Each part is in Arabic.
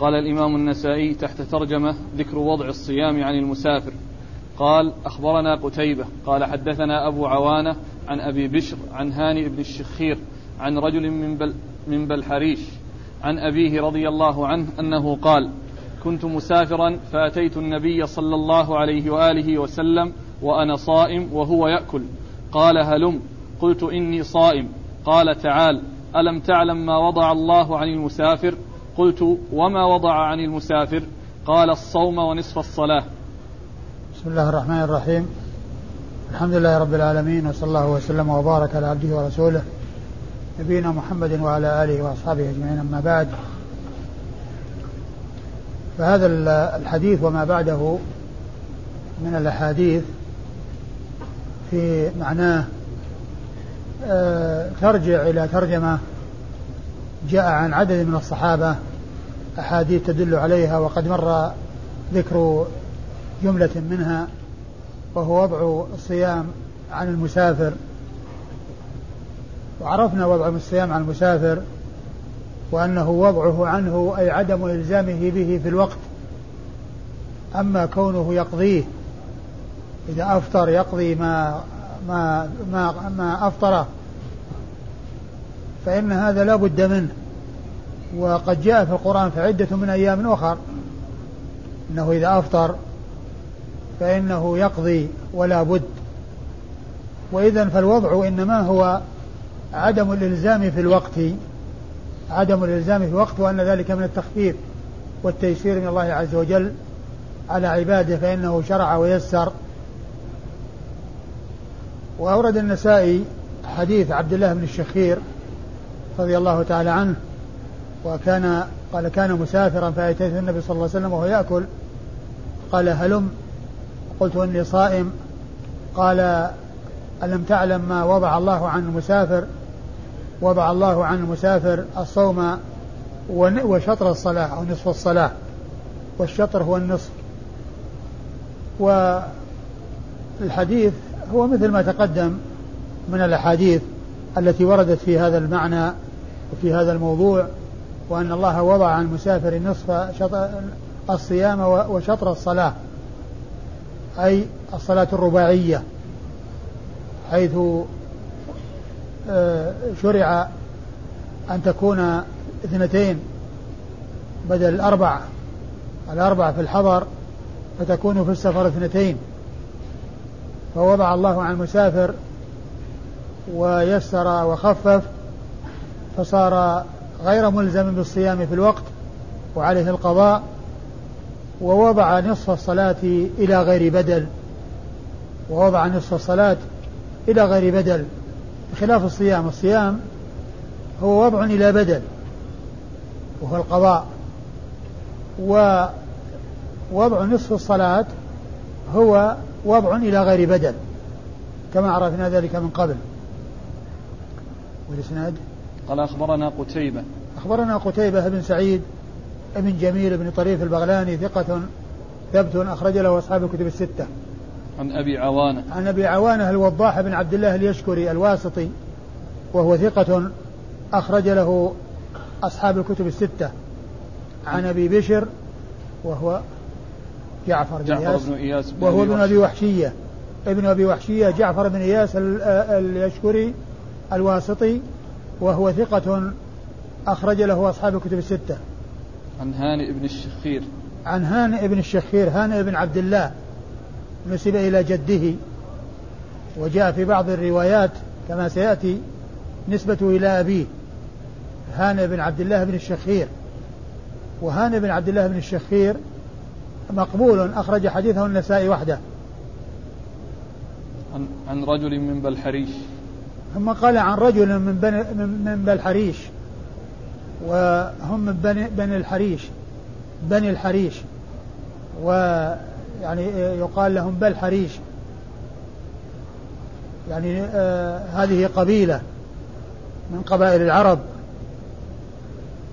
قال الإمام النسائي تحت ترجمة ذكر وضع الصيام عن المسافر. قال أخبرنا قتيبة. قال حدثنا أبو عوانة عن أبي بشر عن هاني بن الشخير عن رجل من بل من بلحريش عن أبيه رضي الله عنه أنه قال كنت مسافرا فأتيت النبي صلى الله عليه وآله وسلم وأنا صائم وهو يأكل. قال هلم. قلت إني صائم. قال تعال. ألم تعلم ما وضع الله عن المسافر؟ قلت وما وضع عن المسافر؟ قال الصوم ونصف الصلاة. بسم الله الرحمن الرحيم. الحمد لله رب العالمين وصلى الله وسلم وبارك على عبده ورسوله نبينا محمد وعلى آله وأصحابه أجمعين أما بعد. فهذا الحديث وما بعده من الأحاديث في معناه آه، ترجع إلى ترجمة جاء عن عدد من الصحابة أحاديث تدل عليها وقد مر ذكر جملة منها وهو وضع الصيام عن المسافر. وعرفنا وضع الصيام عن المسافر وأنه وضعه عنه أي عدم إلزامه به في الوقت. أما كونه يقضيه إذا أفطر يقضي ما ما ما ما أفطره. فإن هذا لا بد منه. وقد جاء في القرآن في عدة من أيام أخر أنه إذا أفطر فإنه يقضي ولا بد. وإذا فالوضع إنما هو عدم الإلزام في الوقت عدم الإلزام في الوقت وأن ذلك من التخفيف والتيسير من الله عز وجل على عباده فإنه شرع ويسر. وأورد النسائي حديث عبد الله بن الشخير رضي الله تعالى عنه وكان قال كان مسافرا فأتيت النبي صلى الله عليه وسلم وهو يأكل. قال هلم؟ قلت إني صائم. قال ألم تعلم ما وضع الله عن المسافر؟ وضع الله عن المسافر الصوم وشطر الصلاة أو نصف الصلاة والشطر هو النصف. والحديث هو مثل ما تقدم من الأحاديث التي وردت في هذا المعنى وفي هذا الموضوع وأن الله وضع عن المسافر نصف شطر الصيام وشطر الصلاة أي الصلاة الرباعية حيث آه، شرع أن تكون اثنتين بدل الأربع الأربع في الحضر فتكون في السفر اثنتين. فوضع الله عن المسافر ويسر وخفف فصار غير ملزم بالصيام في الوقت وعليه القضاء ووضع نصف الصلاة إلى غير بدل. ووضع نصف الصلاة إلى غير بدل. بخلاف الصيام الصيام هو وضع إلى بدل وهو القضاء. ووضع نصف الصلاة هو وضع إلى غير بدل. كما عرفنا ذلك من قبل. والإسناد؟ قال أخبرنا قتيبة. أخبرنا قتيبة بن سعيد بن جميل بن طريف البغلاني ثقة ثبت أخرج له أصحاب الكتب الستة. عن أبي عوانة. عن أبي عوانة الوضاح بن عبد الله اليشكري الواسطي وهو ثقة أخرج له أصحاب الكتب الستة. عن أبي بشر وهو جعفر بن جعفر بن إياس بن وهو ابن أبي وحشية. ابن أبي وحشية جعفر بن إياس اليشكري الواسطي وهو ثقة أخرج له أصحاب الكتب الستة. عن هانئ بن الشخير. عن هانئ بن الشخير هانئ بن عبد الله. نسب إلى جده. وجاء في بعض الروايات كما سيأتي نسبته إلى أبيه. هانئ بن عبد الله بن الشخير. وهانئ بن عبد الله بن الشخير مقبول أخرج حديثه النسائي وحده. عن, عن رجل من بلحريش. ثم قال عن رجل من بني من بلحريش وهم من بني, بني الحريش. بني الحريش. ويعني يقال لهم بل حريش. يعني آه هذه قبيلة من قبائل العرب.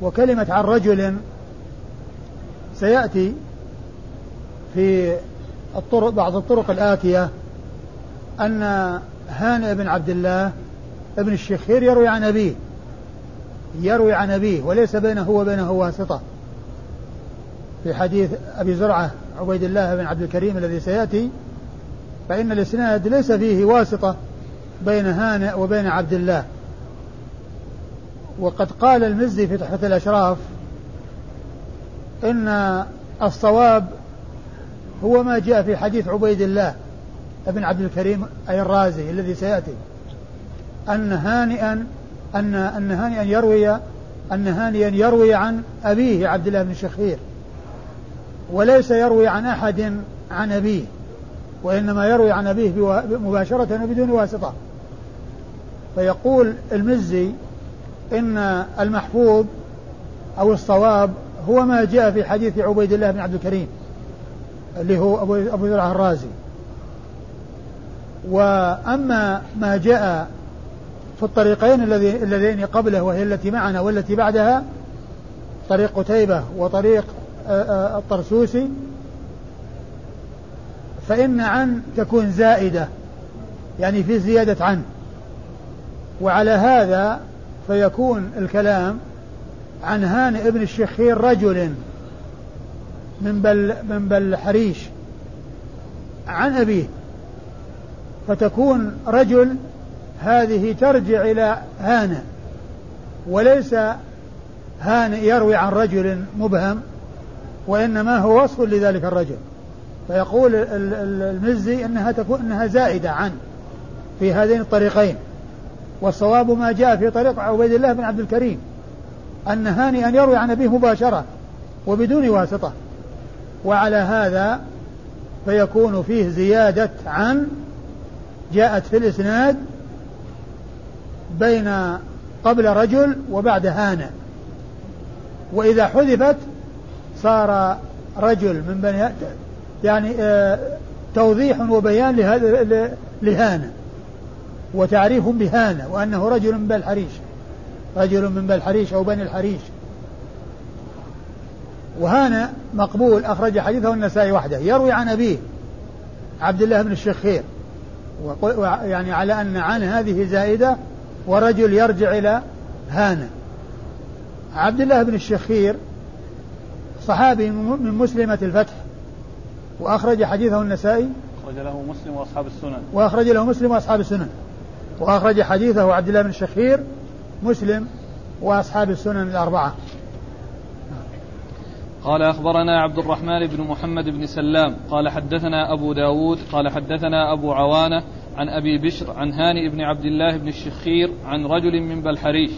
وكلمة عن رجل سيأتي في الطرق بعض الطرق الآتية أن هانئ بن عبد الله ابن الشخير يروي عن أبيه يروي عن أبيه وليس بينه وبينه واسطة. في حديث أبي زرعة عبيد الله بن عبد الكريم الذي سيأتي فإن الإسناد ليس فيه واسطة بين هانئ وبين عبد الله. وقد قال المزي في تحفة الأشراف إن الصواب هو ما جاء في حديث عبيد الله بن عبد الكريم أي الرازي الذي سيأتي. أن هانئا أن أن هانئا يروي أن هانئا يروي عن أبيه عبد الله بن الشخير وليس يروي عن أحد عن أبيه وإنما يروي عن أبيه مباشرة وبدون واسطة. فيقول المزي إن المحفوظ أو الصواب هو ما جاء في حديث عبيد الله بن عبد الكريم اللي هو أبو أبو الرازي. وأما ما جاء في الطريقين اللذين قبله وهي التي معنا والتي بعدها طريق قتيبة وطريق الطرسوسي. فإن عن تكون زائدة يعني في زيادة عن. وعلى هذا فيكون الكلام عن هانئ ابن الشخير رجل من بل من بل حريش عن أبيه. فتكون رجل هذه ترجع إلى هانئ وليس هانئ يروي عن رجل مبهم وإنما هو وصف لذلك الرجل. فيقول المزي إنها تكون إنها زائدة عن في هذين الطريقين. والصواب ما جاء في طريق عبيد الله بن عبد الكريم أن هاني أن يروي عن أبيه مباشرة وبدون واسطة. وعلى هذا فيكون فيه زيادة عن جاءت في الإسناد بين قبل رجل وبعد هانة. وإذا حذفت صار رجل من بني يعني آه، توضيح وبيان لهذا لهانة. وتعريف بهانة وأنه رجل من بالحريش رجل من بالحريش أو بني الحريش. وهانا مقبول أخرج حديثه النسائي وحده. يروي عن أبيه عبد الله بن الشخير. يعني على أن عن هذه زائدة ورجل يرجع إلى هانا. عبد الله بن الشخير صحابي من مسلمة الفتح وأخرج حديثه النسائي. أخرج له مسلم وأصحاب السنن. وأخرج له مسلم وأصحاب السنن. وأخرج حديثه عبد الله بن الشخير مسلم وأصحاب السنن الأربعة. قال أخبرنا عبد الرحمن بن محمد بن سلام قال حدثنا أبو داود قال حدثنا أبو عوانة عن أبي بشر عن هاني بن عبد الله بن الشخير عن رجل من بلحريش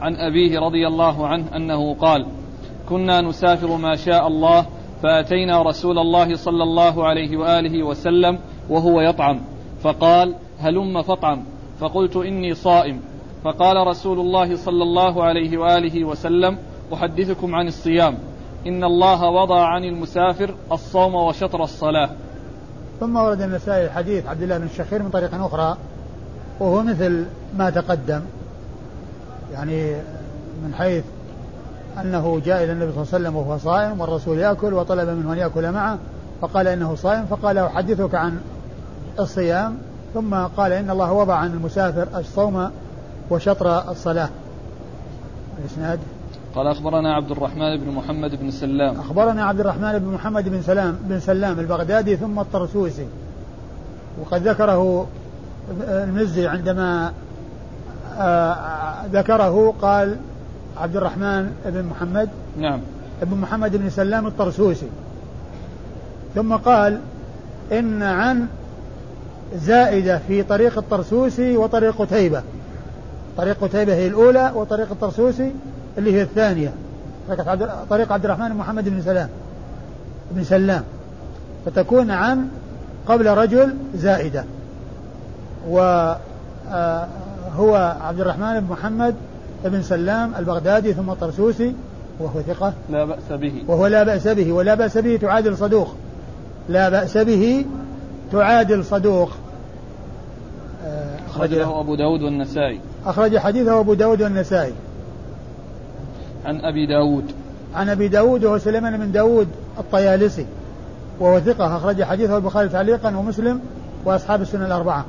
عن أبيه رضي الله عنه أنه قال كنا نسافر ما شاء الله فأتينا رسول الله صلى الله عليه وآله وسلم وهو يطعم فقال هلم فطعم؟ فقلت إني صائم. فقال رسول الله صلى الله عليه وآله وسلم أحدثكم عن الصيام إن الله وضع عن المسافر الصوم وشطر الصلاة. ثم ورد النسائي حديث عبد الله بن الشخير من طريق أخرى وهو مثل ما تقدم. يعني من حيث أنه جاء إلى النبي صلى الله عليه وسلم وهو صائم والرسول يأكل وطلب منه أن يأكل معه فقال إنه صائم فقال أحدثك عن الصيام ثم قال إن الله وضع عن المسافر الصوم وشطر الصلاة. الإسناد؟ قال أخبرنا عبد الرحمن بن محمد بن سلام. أخبرنا عبد الرحمن بن محمد بن سلام بن سلام البغدادي ثم الطرسوسي. وقد ذكره المزي عندما آه، ذكره قال عبد الرحمن بن محمد نعم. ابن محمد بن سلام الطرسوسي. ثم قال إن عن زائدة في طريق الطرسوسي وطريق قتيبة. طريق قتيبة هي الأولى وطريق الطرسوسي اللي هي الثانية. طريق عبد الرحمن بن محمد بن سلام. بن سلام. فتكون عن قبل رجل زائدة. وهو آه، عبد الرحمن بن محمد ابن سلام البغدادي ثم الطرسوسي وهو ثقة. لا بأس به. وهو لا بأس به. ولا بأس به تعادل صدوق. لا بأس به تعادل صدوق. آه، أخرجه أبو داود والنسائي. أخرج حديثه أبو داود والنسائي. عن أبي داود. عن أبي داود وهو سليمان بن داود الطيالسي وهو ثقة أخرج حديثه البخاري تعليقا ومسلم وأصحاب السنة الأربعة.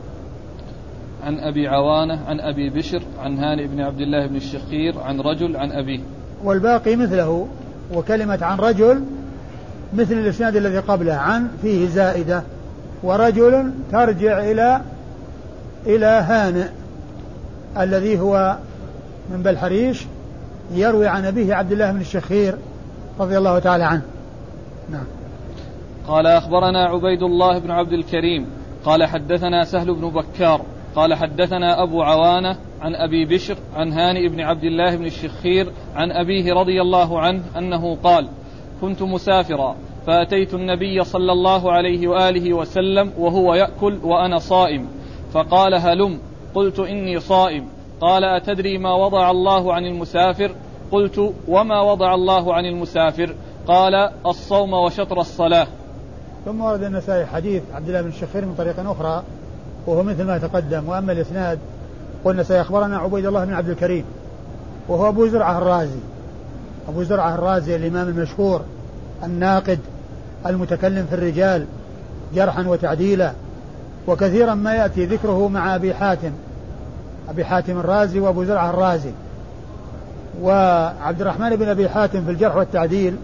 عن أبي عوانة عن أبي بشر عن هاني بن عبد الله بن الشخير عن رجل عن أبيه. والباقي مثله وكلمة عن رجل مثل الإسناد الذي قبله عن فيه زائدة ورجل ترجع إلى إلى هانئ الذي هو من بلحريش يروي عن أبيه عبد الله بن الشخير رضي الله تعالى عنه. نعم. قال أخبرنا عبيد الله بن عبد الكريم قال حدثنا سهل بن بكار قال حدثنا أبو عوانة عن أبي بشر عن هانئ بن عبد الله بن الشخير عن أبيه رضي الله عنه أنه قال كنت مسافرا فأتيت النبي صلى الله عليه وآله وسلم وهو يأكل وأنا صائم فقال هلم؟ قلت إني صائم. قال أتدري ما وضع الله عن المسافر؟ قلت وما وضع الله عن المسافر؟ قال الصوم وشطر الصلاة. ثم ورد النسائي حديث عبد الله بن الشخير من طريق أخرى وهو مثل ما تقدم وأما الإسناد قلنا سيخبرنا عبيد الله بن عبد الكريم وهو أبو زرعة الرازي. أبو زرعة الرازي الإمام المشهور الناقد المتكلم في الرجال جرحا وتعديلا وكثيرا ما يأتي ذكره مع أبي حاتم. أبي حاتم الرازي وأبو زرعة الرازي. وعبد الرحمن بن أبي حاتم في الجرح والتعديل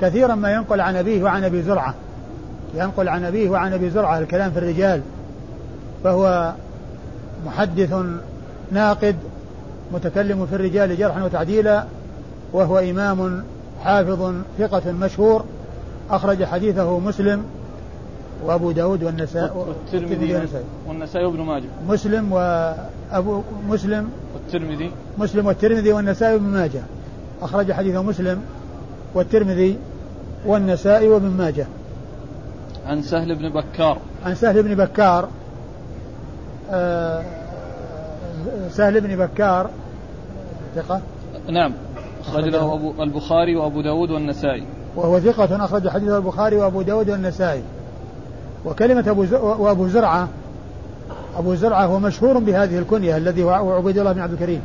كثيرا ما ينقل عن أبيه وعن أبي زرعة. ينقل عن أبيه وعن أبي زرعة الكلام في الرجال. فهو محدث ناقد متكلم في الرجال جرحا وتعديلا وهو إمام حافظ ثقة مشهور. أخرج حديثه مسلم وأبو داود والنساء والترمذي والنسائي وابن ماجه. مسلم وأبو مسلم والترمذي. مسلم والترمذي والنسائي وابن ماجه. أخرج حديثه مسلم والترمذي والنسائي وابن ماجه. عن سهل بن بكار. عن سهل بن بكار آه سهل بن بكار ثقة؟ نعم. أخرج له أبو البخاري وأبو داود والنسائي. وهو ثقة أخرج حديثه البخاري وأبو داود والنسائي. وكلمة أبو وأبو زرعة أبو زرعة هو مشهور بهذه الكنية الذي هو عبيد الله بن عبد الكريم.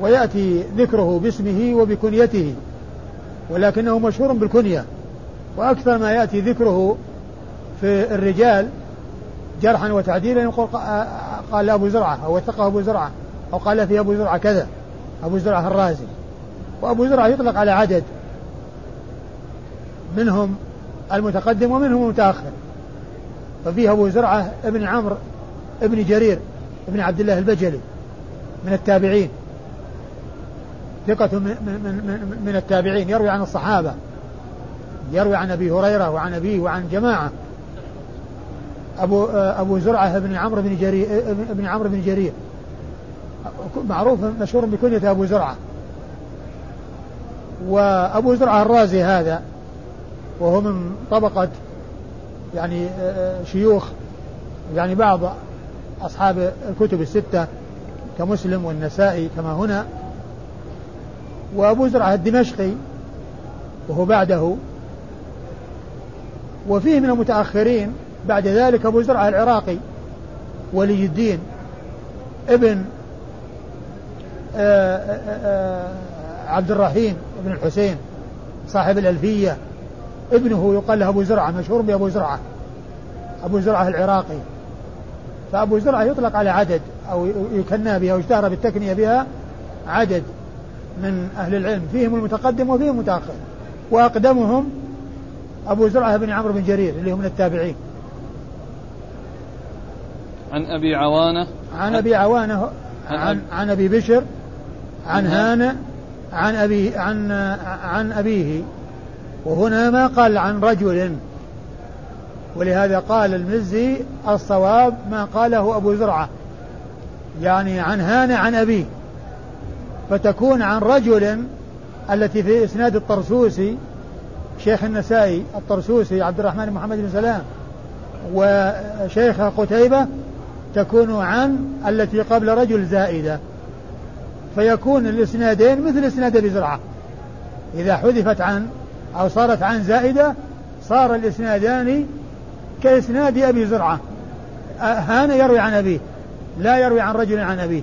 ويأتي ذكره باسمه وبكنيته ولكنه مشهور بالكنية. وأكثر ما يأتي ذكره في الرجال جرحا وتعديلا يقول قال أبو زرعة أو وثقه أبو زرعة أو قال في أبو زرعة كذا أبو زرعة الرازي. وأبو زرعة يطلق على عدد منهم المتقدم ومنهم المتأخر. ففيه أبو زرعة ابن عمرو ابن جرير ابن عبد الله البجلي من التابعين. ثقة من, من, من التابعين. يروي عن الصحابة. يروي عن أبي هريرة وعن أبيه وعن جماعة. أبو أبو زرعة بن عمرو بن جرير ابن عمرو بن جرير. معروف مشهور بكنية أبو زرعة. وأبو زرعة الرازي هذا وهو من طبقة يعني شيوخ يعني بعض أصحاب الكتب الستة كمسلم والنسائي كما هنا. وأبو زرعة الدمشقي وهو بعده. وفيه من المتأخرين بعد ذلك أبو زرعة العراقي ولي الدين ابن آآ عبد الرحيم بن الحسين صاحب الألفية. ابنه يقال له أبو زرعة مشهور بأبو زرعة. أبو زرعة العراقي. فأبو زرعة يطلق على عدد أو يكنى بها أو اشتهر بالتكنية بها عدد من أهل العلم. فيهم المتقدم وفيهم المتأخر. وأقدمهم أبو زرعة بن عمرو بن جرير اللي هو من التابعين. عن أبي عوانة. عن أبي عوانة عن, عن, عن أبي بشر عن هانئ عن أبي عن عن أبيه. وهنا ما قال عن رجل. ولهذا قال المزي الصواب ما قاله أبو زرعة يعني عن هانئ عن أبيه فتكون عن رجل التي في إسناد الطرسوسي شيخ النسائي الطرسوسي عبد الرحمن بن محمد بن سلام وشيخ قتيبة تكون عن التي قبل رجل زائدة. فيكون الإسنادين مثل إسناد أبي زرعة إذا حذفت عن أو صارت عن زائدة صار الإسنادان كإسناد أبي زرعة. هان يروي عن أبيه لا يروي عن رجل عن أبيه.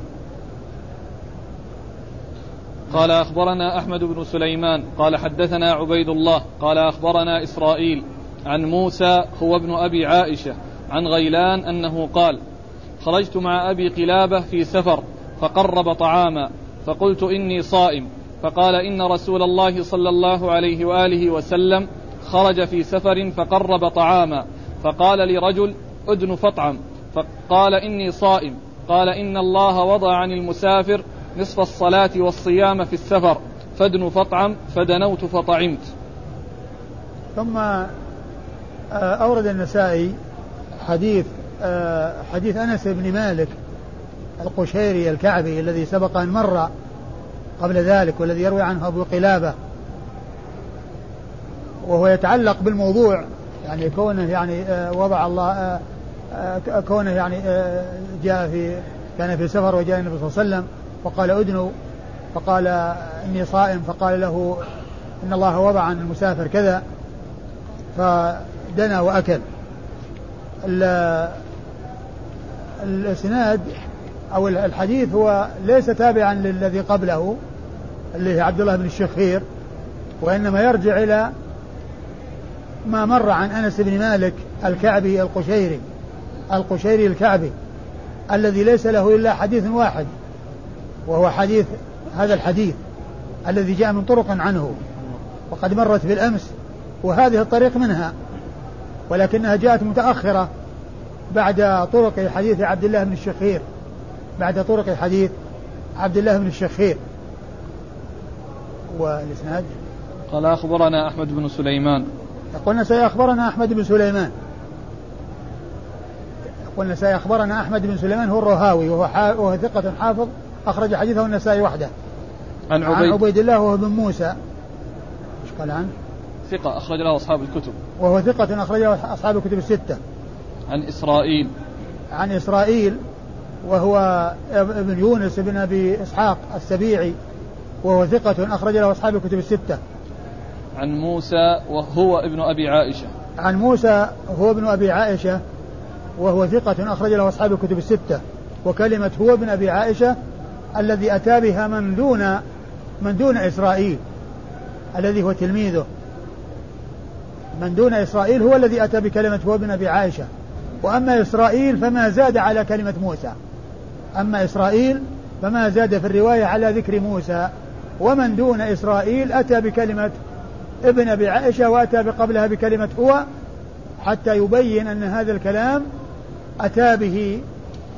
قال أخبرنا أحمد بن سليمان قال حدثنا عبيد الله قال أخبرنا إسرائيل عن موسى هو ابن أبي عائشة عن غيلان أنه قال خرجت مع أبي قلابة في سفر فقرب طعاما فقلت إني صائم. فقال إن رسول الله صلى الله عليه وآله وسلم خرج في سفر فقرب طعاما. فقال لرجل أدن فطعم. فقال إني صائم. قال إن الله وضع عن المسافر نصف الصلاة والصيام في السفر. فادن فطعم فدنوت فطعمت. ثم آه، أورد النسائي حديث آه، حديث أنس بن مالك القشيري الكعبي الذي سبق أن مر قبل ذلك والذي يروي عنه أبو قلابة. وهو يتعلق بالموضوع يعني كونه يعني آه، وضع الله كونه يعني جاء في كان في سفر وجاء النبي صلى الله عليه وسلم فقال أدنوا فقال إني صائم فقال له إن الله وضع عن المسافر كذا فدنا وأكل. الإسناد أو الحديث هو ليس تابعا للذي قبله اللي هي عبد الله بن الشخير وإنما يرجع إلى ما مر عن أنس بن مالك الكعبي القشيري القشيري الكعبي الذي ليس له إلا حديث واحد وهو حديث هذا الحديث الذي جاء من طرق عنه وقد مرت بالأمس وهذه الطريق منها ولكنها جاءت متأخرة بعد طرق حديث عبد الله بن الشخير بعد طرق حديث عبد الله بن الشخير. والإسناد؟ قال أخبرنا أحمد بن سليمان. يقول سيخبرنا أحمد بن سليمان. يقول النسائي اخبرنا أحمد بن سليمان هو الرهاوي وهو, وهو ثقة حافظ أخرج حديثه النسائي وحده. عن عبيد, عن عبيد الله وهو بن موسى. إيش قال عنه؟ ثقة أخرج له أصحاب الكتب. وهو ثقة أخرجه أصحاب الكتب الستة. عن إسرائيل. عن إسرائيل وهو ابن يونس بن أبي إسحاق السبيعي. وهو ثقة أخرج له أصحاب الكتب الستة. عن موسى وهو ابن أبي عائشة. عن موسى هو ابن أبي عائشة وهو ثقة أخرج له أصحاب الكتب الستة. وكلمة هو ابن أبي عائشة الذي أتى بها من دون من دون إسرائيل الذي هو تلميذه. من دون إسرائيل هو الذي أتى بكلمة هو ابن أبي عائشة. وأما إسرائيل فما زاد على كلمة موسى. أما إسرائيل فما زاد في الرواية على ذكر موسى. ومن دون إسرائيل أتى بكلمة ابن أبي عائشة وأتى قبلها بكلمة هو حتى يبين أن هذا الكلام أتى به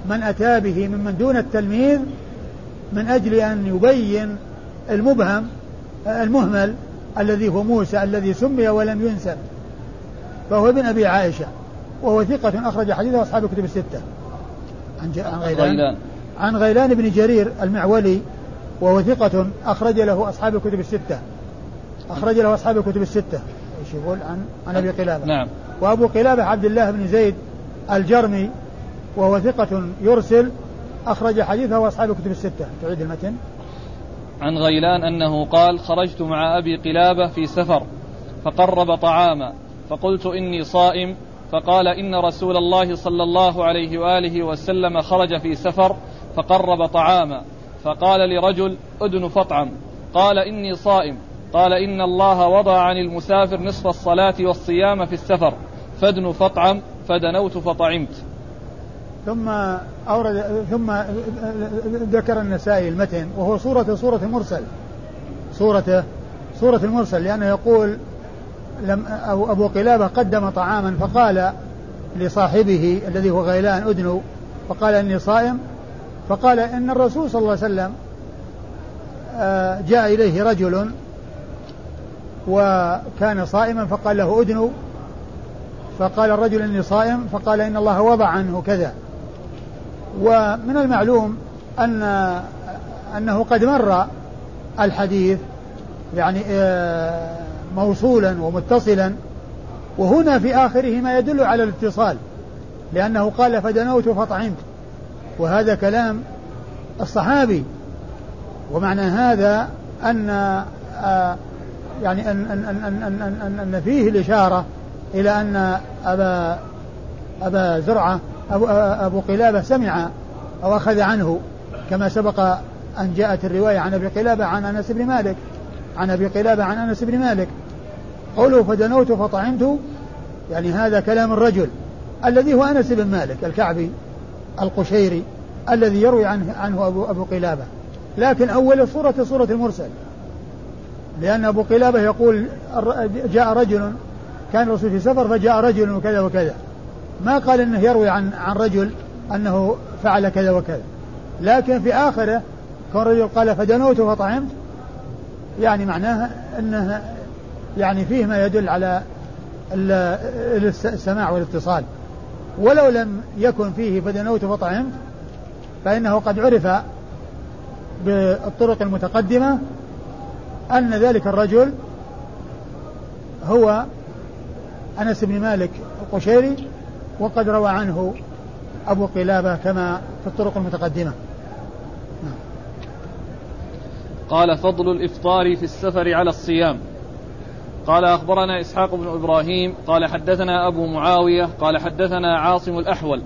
من أتى به ممن دون التلميذ من أجل أن يبين المبهم المهمل الذي هو موسى الذي سمي ولم ينسب فهو ابن أبي عائشة وهو ثقة أخرج حديثه أصحاب الكتب الستة. عن, عن غيلان. عن غيلان بن جرير المعولي وهو ثقة أخرج له أصحاب الكتب الستة. أخرج له أصحاب الكتب الستة. إيش يقول؟ عن عن أبي قلابة. نعم. وأبو قلابة عبد الله بن زيد الجرمي وهو ثقة يرسل أخرج حديثه أصحاب الكتب الستة. تعيد المتن. عن غيلان أنه قال خرجت مع أبي قلابة في سفر فقرب طعاما فقلت إني صائم فقال إن رسول الله صلى الله عليه وآله وسلم خرج في سفر فقرب طعاما. فقال لرجل أدن فطعم. قال إني صائم. قال إن الله وضع عن المسافر نصف الصلاة والصيام في السفر. فادن فطعم فدنوت فطعمت. ثم أورد ثم ذكر النسائي المتن وهو صورة صورة المرسل. صورته صورة المرسل لأنه يقول لم أو أبو قلابة قدم طعاما فقال لصاحبه الذي هو غيلان أدنو فقال إني صائم فقال إن الرسول صلى الله عليه وسلم آه، جاء إليه رجل وكان صائما فقال له أدنو فقال الرجل إني صائم فقال إن الله وضع عنه كذا. ومن المعلوم أن أنه قد مر الحديث يعني آه، موصولا ومتصلا وهنا في آخره ما يدل على الاتصال لأنه قال فدنوت فطعمت وهذا كلام الصحابي. ومعنى هذا أن آه، يعني أن أن أن أن أن, أن, فيه الإشارة إلى أن أبا أبا زرعة أبو, أبو قلابة سمع أو أخذ عنه كما سبق أن جاءت الرواية عن أبي قلابة عن أنس بن مالك. عن أبي قلابة عن أنس بن مالك. قوله فدنوت فطعمت يعني هذا كلام الرجل الذي هو أنس بن مالك الكعبي. القشيري الذي يروي عنه, عنه أبو, أبو قلابة. لكن أول الصورة صورة المرسل. لأن أبو قلابة يقول جاء رجل كان الرسول في سفر فجاء رجل وكذا وكذا. ما قال إنه يروي عن عن رجل أنه فعل كذا وكذا. لكن في آخره كون رجل قال فدنوت فطعمت يعني معناه إنه يعني فيه ما يدل على السماع والاتصال. ولو لم يكن فيه فدنوت فطعمت فإنه قد عرف بالطرق المتقدمة أن ذلك الرجل هو أنس بن مالك القشيري وقد روى عنه أبو قلابة كما في الطرق المتقدمة نعم. قال فضل الإفطار في السفر على الصيام قال أخبرنا إسحاق بن إبراهيم قال حدثنا أبو معاوية قال حدثنا عاصم الأحول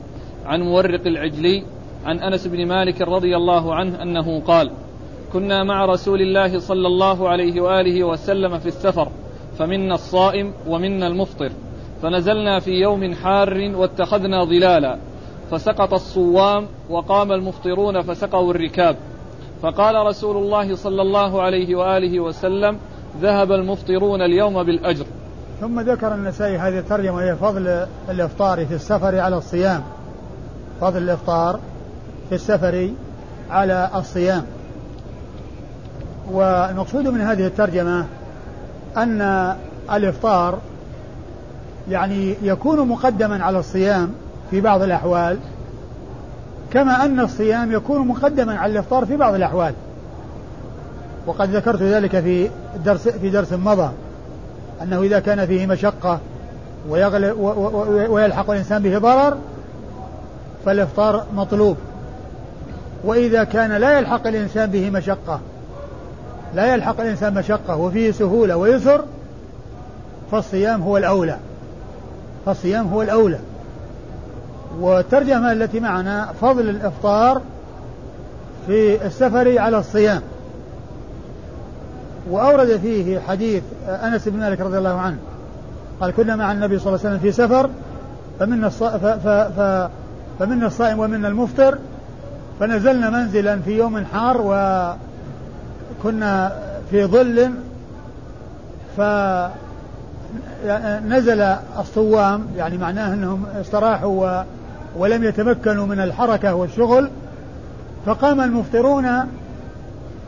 عن مورق العجلي عن أنس بن مالك رضي الله عنه أنه قال كنا مع رسول الله صلى الله عليه وآله وسلم في السفر فمنا الصائم ومنا المفطر فنزلنا في يوم حار واتخذنا ظلالا فسقط الصوام وقام المفطرون فسقوا الركاب فقال رسول الله صلى الله عليه وآله وسلم ذهب المفطرون اليوم بالأجر. ثم ذكر النسائي هذه الترجمة وهي فضل الإفطار في السفر على الصيام. فضل الإفطار في السفر على الصيام. والمقصود من هذه الترجمة أن الإفطار يعني يكون مقدما على الصيام في بعض الأحوال كما أن الصيام يكون مقدما على الإفطار في بعض الأحوال وقد ذكرت ذلك في درس في درس مضى أنه إذا كان فيه مشقة ويغلب ويلحق الإنسان به ضرر فالإفطار مطلوب. وإذا كان لا يلحق الإنسان به مشقة لا يلحق الإنسان مشقة وفيه سهولة ويسر فالصيام هو الأولى. فالصيام هو الأولى. والترجمة التي معنا فضل الإفطار في السفر على الصيام. وأورد فيه حديث أنس بن مالك رضي الله عنه. قال كنا مع النبي صلى الله عليه وسلم في سفر فمنا فمنا الصائم ومنا المفطر فنزلنا منزلا في يوم حار وكنا في ظل ف نزل الصوام يعني معناه أنهم استراحوا ولم يتمكنوا من الحركة والشغل فقام المفطرون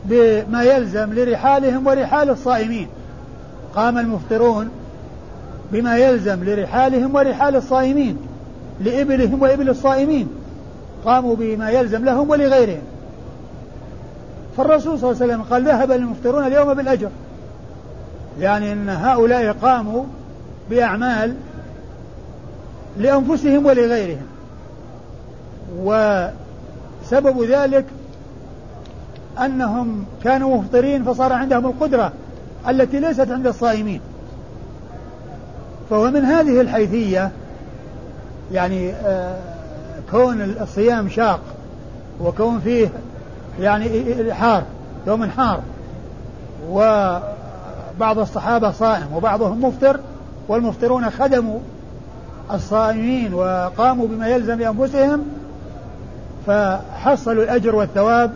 بما يلزم لرحالهم ورحال الصائمين. قام المفطرون بما يلزم لرحالهم ورحال الصائمين لإبلهم وإبل الصائمين. قاموا بما يلزم لهم ولغيرهم. فالرسول صلى الله عليه وسلم قال ذهب المفطرون اليوم بالأجر. يعني أن هؤلاء قاموا بأعمال لأنفسهم ولغيرهم. وسبب ذلك أنهم كانوا مفطرين فصار عندهم القدرة التي ليست عند الصائمين. فهو من هذه الحيثية يعني آه، كون الصيام شاق وكون فيه يعني حار يوم حار وبعض الصحابة صائم وبعضهم مفطر والمفطرون خدموا الصائمين وقاموا بما يلزم لأنفسهم فحصلوا الأجر والثواب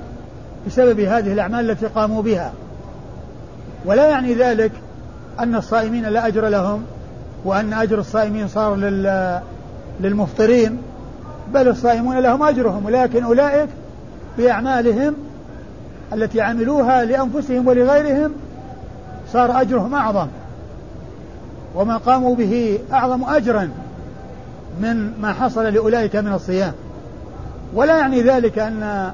بسبب هذه الأعمال التي قاموا بها. ولا يعني ذلك أن الصائمين لا أجر لهم وأن أجر الصائمين صار للمفطرين بل الصائمون لهم أجرهم. ولكن أولئك بأعمالهم التي عملوها لأنفسهم ولغيرهم صار أجرهم أعظم. وما قاموا به أعظم أجرا من ما حصل لأولئك من الصيام. ولا يعني ذلك أن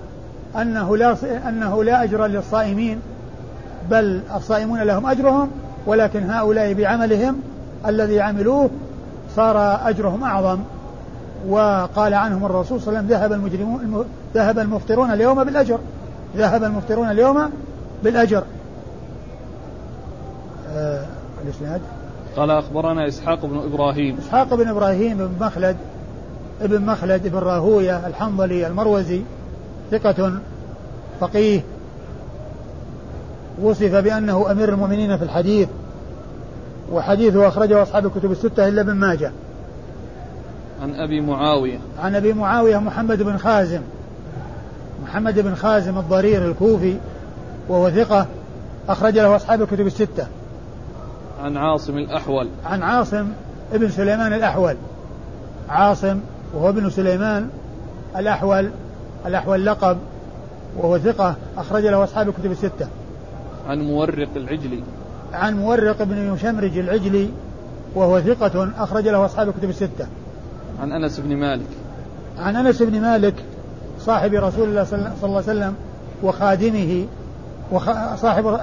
أنه لا أنه لا أجر للصائمين بل الصائمون لهم أجرهم ولكن هؤلاء بعملهم الذي عملوه صار أجرهم أعظم. وقال عنهم الرسول صلى الله عليه وسلم ذهب المجرمون ذهب المفطرون اليوم بالأجر. ذهب المفطرون اليوم بالأجر. آه الإسناد؟ قال أخبرنا إسحاق بن إبراهيم. إسحاق بن إبراهيم بن مخلد ابن مخلد بن راهوية الحنظلي المروزي. ثقة فقيه وصف بأنه أمير المؤمنين في الحديث وحديثه أخرجه أصحاب الكتب الستة إلا ابن ماجه. عن أبي معاوية. عن أبي معاوية محمد بن خازم محمد بن خازم الضرير الكوفي وهو ثقة أخرج له أصحاب الكتب الستة. عن عاصم الأحول. عن عاصم ابن سليمان الأحول. عاصم وهو ابن سليمان الأحول الأحول لقب وهو ثقة أخرج له أصحاب الكتب الستة. عن مورق العجلي. عن مورق بن يشمرج العجلي وهو ثقة أخرج له أصحاب الكتب الستة. عن أنس بن مالك. عن أنس بن مالك صاحب رسول الله صلى الله عليه وسلم وخادمه وخ... صاحب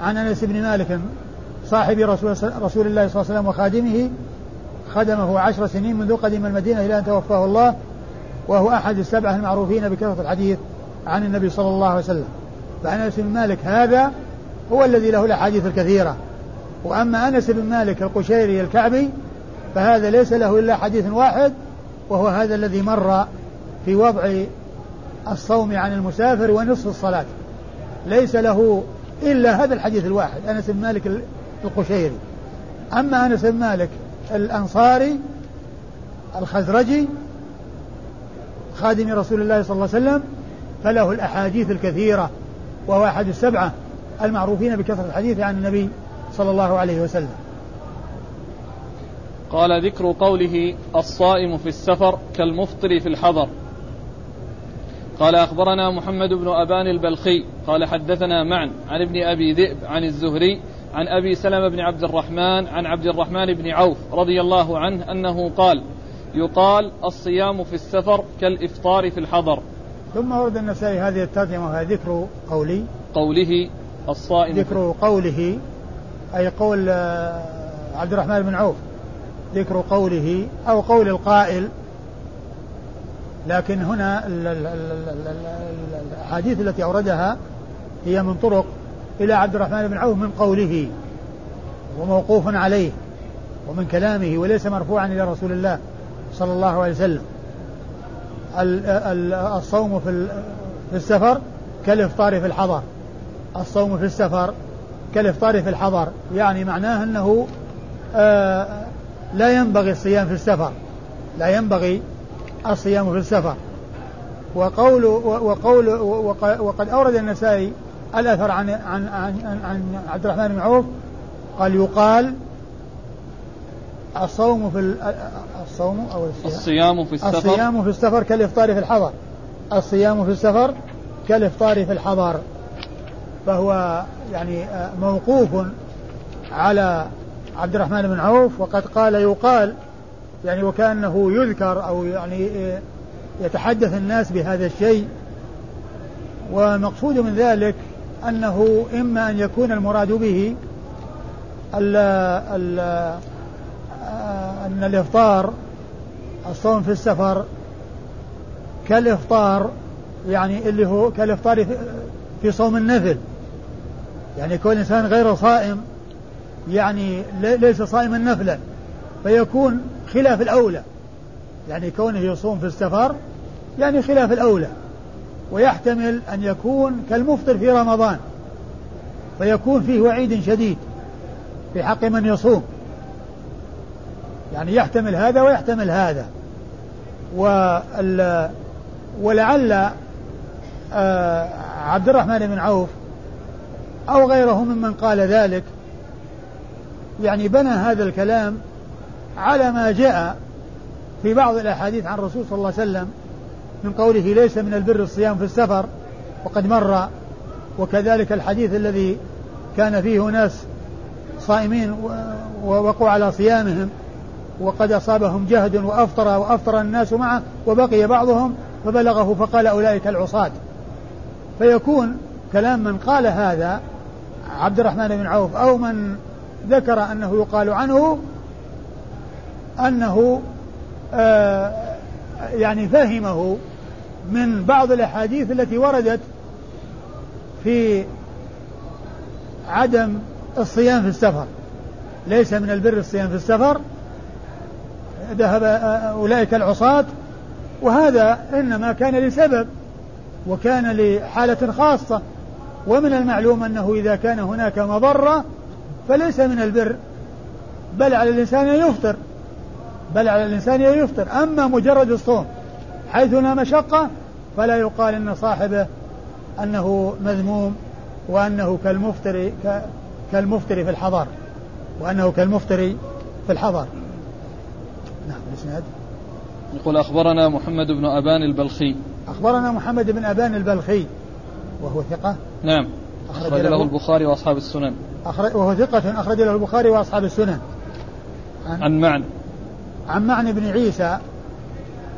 عن أنس بن مالك صاحب رسول, رسول الله صلى الله عليه وسلم وخادمه خدمه عشر سنين منذ قدم المدينة إلى أن توفاه الله. وهو أحد السبعة المعروفين بكثرة الحديث عن النبي صلى الله عليه وسلم. فعن أنس بن مالك هذا هو الذي له الأحاديث الكثيرة. وأما أنس بن مالك القشيري الكعبي فهذا ليس له إلا حديث واحد وهو هذا الذي مر في وضع الصوم عن المسافر ونصف الصلاة. ليس له إلا هذا الحديث الواحد أنس بن مالك القشيري. أما أنس بن مالك الأنصاري الخزرجي خادم رسول الله صلى الله عليه وسلم فله الأحاديث الكثيرة وهو أحد السبعة المعروفين بكثرة الحديث عن النبي صلى الله عليه وسلم. قال ذكر قوله الصائم في السفر كالمفطر في الحضر. قال أخبرنا محمد بن أبان البلخي قال حدثنا معا عن ابن أبي ذئب عن الزهري عن أبي سلمة بن عبد الرحمن عن عبد الرحمن بن عوف رضي الله عنه أنه قال يقال الصيام في السفر كالإفطار في الحضر. ثم ورد النسائي هذه الترجمة وهي ذكر قولي. قوله الصائم ذكر قوله أي قول آه، عبد الرحمن بن عوف. ذكر قوله أو قول القائل. لكن هنا الأحاديث التي أوردها هي من طرق إلى عبد الرحمن بن عوف من قوله وموقوف عليه ومن كلامه وليس مرفوعا إلى رسول الله. صلى الله عليه وسلم. الصوم في السفر كالإفطار في الحضر. الصوم في السفر كالإفطار في الحضر. يعني معناه أنه آه، لا ينبغي الصيام في السفر. لا ينبغي الصيام في السفر. وقول وقول وقد أورد النسائي الأثر عن عن عن, عن عبد الرحمن بن عوف قال يقال الصوم في الصوم أو الصيام. في السفر. الصيام في السفر كالإفطار في الحضر. الصيام في السفر كالإفطار في الحضر. فهو يعني موقوف على عبد الرحمن بن عوف وقد قال يقال يعني وكأنه يذكر أو يعني يتحدث الناس بهذا الشيء. ومقصود من ذلك أنه إما أن يكون المراد به ال ال آه، أن الإفطار الصوم في السفر كالإفطار يعني اللي هو كالإفطار في صوم النفل. يعني كون الإنسان غير صائم يعني ليس صائما نفلا فيكون خلاف الأولى. يعني كونه يصوم في السفر يعني خلاف الأولى ويحتمل أن يكون كالمفطر في رمضان فيكون فيه وعيد شديد في حق من يصوم. يعني يحتمل هذا ويحتمل هذا. ولعل آه، عبد الرحمن بن عوف أو غيره ممن قال ذلك يعني بنى هذا الكلام على ما جاء في بعض الأحاديث عن الرسول صلى الله عليه وسلم من قوله ليس من البر الصيام في السفر وقد مر وكذلك الحديث الذي كان فيه ناس صائمين ووقوا على صيامهم. وقد أصابهم جهد وأفطر وأفطر الناس معه وبقي بعضهم فبلغه فقال أولئك العصاة. فيكون كلام من قال هذا عبد الرحمن بن عوف أو من ذكر أنه يقال عنه أنه آه يعني فهمه من بعض الأحاديث التي وردت في عدم الصيام في السفر. ليس من البر الصيام في السفر ذهب أولئك العصاة وهذا إنما كان لسبب وكان لحالة خاصة ومن المعلوم أنه إذا كان هناك مضرة فليس من البر بل على الإنسان أن يفطر بل على الإنسان أن يفطر. أما مجرد الصوم حيث لا مشقة فلا يقال أن صاحبه أنه مذموم وأنه كالمفتري كالمفتري في الحضر وأنه كالمفتري في الحضر. نعم الإسناد يقول أخبرنا محمد بن أبان البلخي. أخبرنا محمد بن أبان البلخي وهو ثقة. نعم أخرج له. البخاري وأصحاب السنن. أخرج وهو ثقة أخرج له البخاري وأصحاب السنن. عن, عن معن. عن معن بن عيسى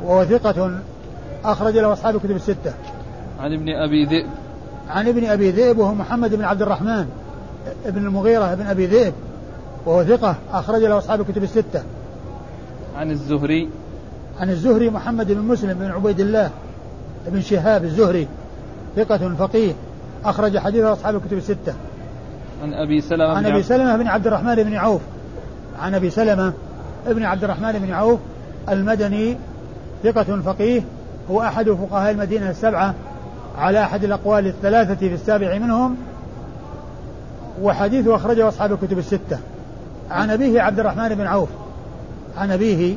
وهو ثقة أخرج له أصحاب الكتب الستة. عن ابن أبي ذئب. عن ابن أبي ذئب وهو محمد بن عبد الرحمن ابن المغيرة بن أبي ذئب وهو ثقة أخرج له أصحاب الكتب الستة. عن الزهري. عن الزهري محمد بن مسلم بن عبيد الله بن شهاب الزهري ثقة فقيه أخرج حديثه أصحاب الكتب الستة. عن أبي سلمة عن أبي سلمة بن عبد الرحمن بن عوف. عن أبي سلمة بن عبد الرحمن بن عوف المدني ثقة فقيه هو أحد فقهاء المدينة السبعة على أحد الأقوال الثلاثة في السابع منهم وحديثه أخرجه أصحاب الكتب الستة. عن أبيه عبد الرحمن بن عوف. عن أبيه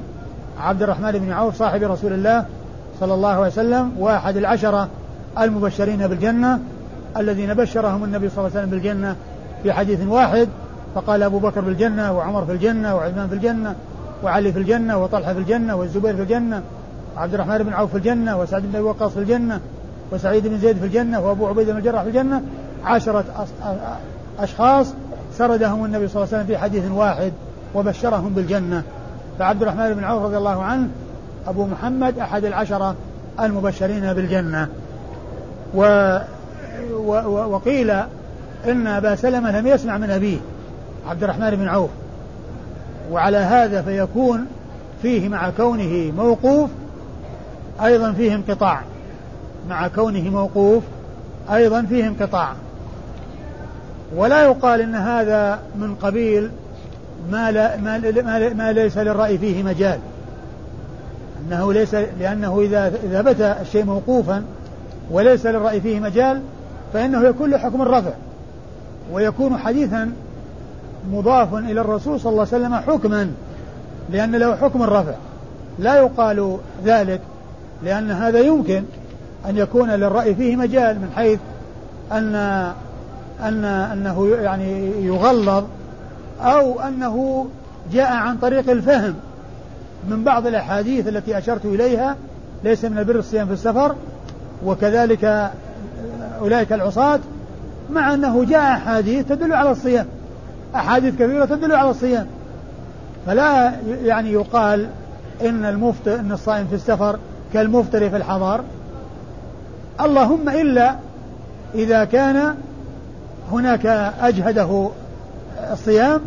عبد الرحمن بن عوف صاحب رسول الله صلى الله عليه وسلم وأحد العشرة المبشرين بالجنة الذين بشرهم النبي صلى الله عليه وسلم بالجنة في حديث واحد. فقال أبو بكر بالجنة وعمر في الجنة وعثمان في الجنة وعلي في الجنة وطلحة في الجنة والزبير في الجنة وعبد الرحمن بن عوف في الجنة وسعد بن وقاص في الجنة وسعيد بن زيد في الجنة وأبو عبيدة بن الجراح في الجنة. عشرة أشخاص سردهم النبي صلى الله عليه وسلم في حديث واحد وبشرهم بالجنة. فعبد الرحمن بن عوف رضي الله عنه أبو محمد أحد العشرة المبشرين بالجنة. و و وقيل إن أبا سلمة لم يسمع من أبيه عبد الرحمن بن عوف. وعلى هذا فيكون فيه مع كونه موقوف أيضا فيه انقطاع. مع كونه موقوف أيضا فيه انقطاع. ولا يقال إن هذا من قبيل ما, لا ما, ما, ما ليس للرأي فيه مجال. أنه ليس لأنه إذا إذا بت الشيء موقوفا وليس للرأي فيه مجال فإنه يكون له حكم الرفع ويكون حديثا مضاف إلى الرسول صلى الله عليه وسلم حكما لأن له حكم الرفع. لا يقال ذلك لأن هذا يمكن أن يكون للرأي فيه مجال من حيث أن أن أنه يعني يغلظ أو أنه جاء عن طريق الفهم من بعض الأحاديث التي أشرت إليها ليس من البر الصيام في السفر وكذلك أولئك العصاة مع أنه جاء أحاديث تدل على الصيام أحاديث كثيرة تدل على الصيام. فلا يعني يقال إن المفطر إن الصائم في السفر كالمفطر في الحضر اللهم إلا إذا كان هناك أجهده الصيام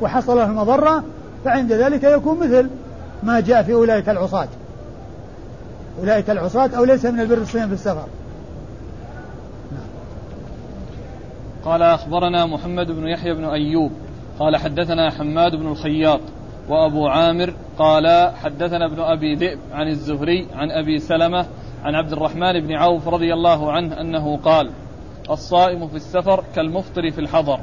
وحصل له المضرة فعند ذلك يكون مثل ما جاء في أولئك العصاة. أولئك العصاة أو ليس من البر الصيام في السفر. قال أخبرنا محمد بن يحيى بن أيوب قال حدثنا حماد بن الخياط وأبو عامر قال حدثنا ابن أبي ذئب عن الزهري عن أبي سلمة عن عبد الرحمن بن عوف رضي الله عنه أنه قال الصائم في السفر كالمفطر في الحضر.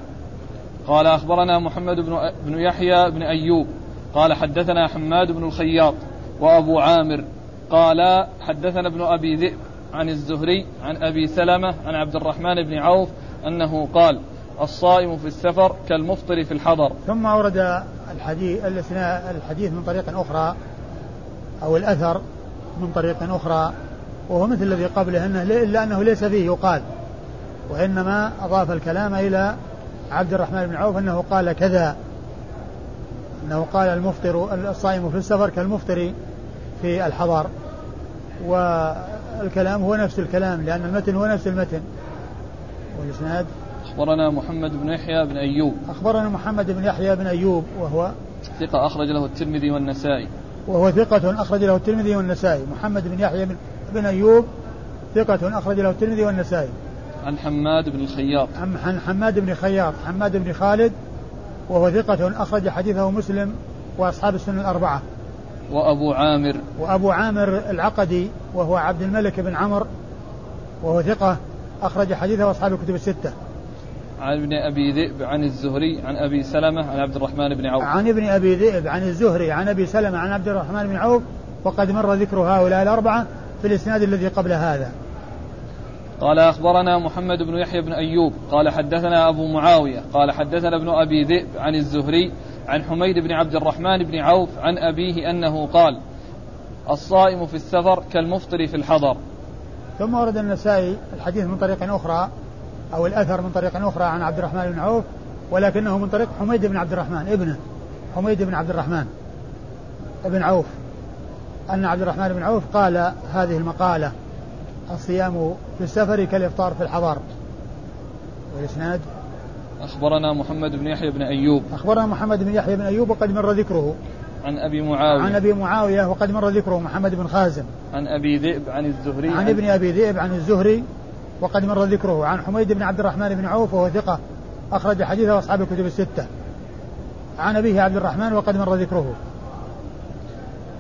قال أخبرنا محمد بن, بن يحيى بن أيوب قال حدثنا حماد بن الخياط وأبو عامر قال حدثنا ابن أبي ذئب عن الزهري عن أبي سلمة عن عبد الرحمن بن عوف أنه قال الصائم في السفر كالمفطر في الحضر. ثم أورد الحديث الحديث من طريق أخرى أو الأثر من طريق أخرى وهو مثل الذي قبله أنه إلا أنه ليس فيه يقال وإنما أضاف الكلام إلى عبد الرحمن بن عوف أنه قال كذا. أنه قال المفطر الصائم في السفر كالمفطر في الحضر والكلام هو نفس الكلام لأن المتن هو نفس المتن. والإسناد؟ أخبرنا محمد بن يحيى بن أيوب. أخبرنا محمد بن يحيى بن أيوب وهو ثقة أخرج له الترمذي والنسائي. وهو ثقة أخرج له الترمذي والنسائي. محمد بن يحيى بن, بن أيوب ثقة أخرج له الترمذي والنسائي. عن حماد بن الخياط. عن حماد بن خياط. حماد بن خالد وهو ثقة أخرج حديثه مسلم وأصحاب السنة الأربعة. وأبو عامر. وأبو عامر العقدي وهو عبد الملك بن عمر وهو ثقة أخرج حديثه أصحاب الكتب الستة. عن ابن أبي ذئب عن الزهري عن أبي سلمة عن عبد الرحمن بن عوف. عن ابن أبي ذئب عن الزهري عن أبي سلمة عن عبد الرحمن بن عوف وقد مر ذكر هؤلاء الأربعة في الإسناد الذي قبل هذا. قال أخبرنا محمد بن يحيى بن أيوب قال حدثنا أبو معاوية قال حدثنا ابن أبي ذئب عن الزهري عن حميد بن عبد الرحمن بن عوف عن أبيه أنه قال الصائم في السفر كالمفطر في الحضر. ثم ورد النسائي الحديث من طريق أخرى أو الأثر من طريق أخرى عن عبد الرحمن بن عوف ولكنه من طريق حميد بن عبد الرحمن ابنه حميد بن عبد الرحمن بن عوف. أن عبد الرحمن بن عوف قال هذه المقالة الصيام في السفر كالإفطار في الحضر والإسناد؟ أخبرنا محمد بن يحيى بن أيوب. أخبرنا محمد بن يحيى بن أيوب وقد مر ذكره. عن أبي معاوية. عن أبي معاوية وقد مر ذكره محمد بن خازم. عن أبي ذئب عن الزهري عن ابن أبي ذئب عن الزهري وقد مر ذكره. عن حميد بن عبد الرحمن بن عوف وهو ثقة أخرج حديثه أصحاب الكتب الستة. عن أبيه عبد الرحمن وقد مر ذكره.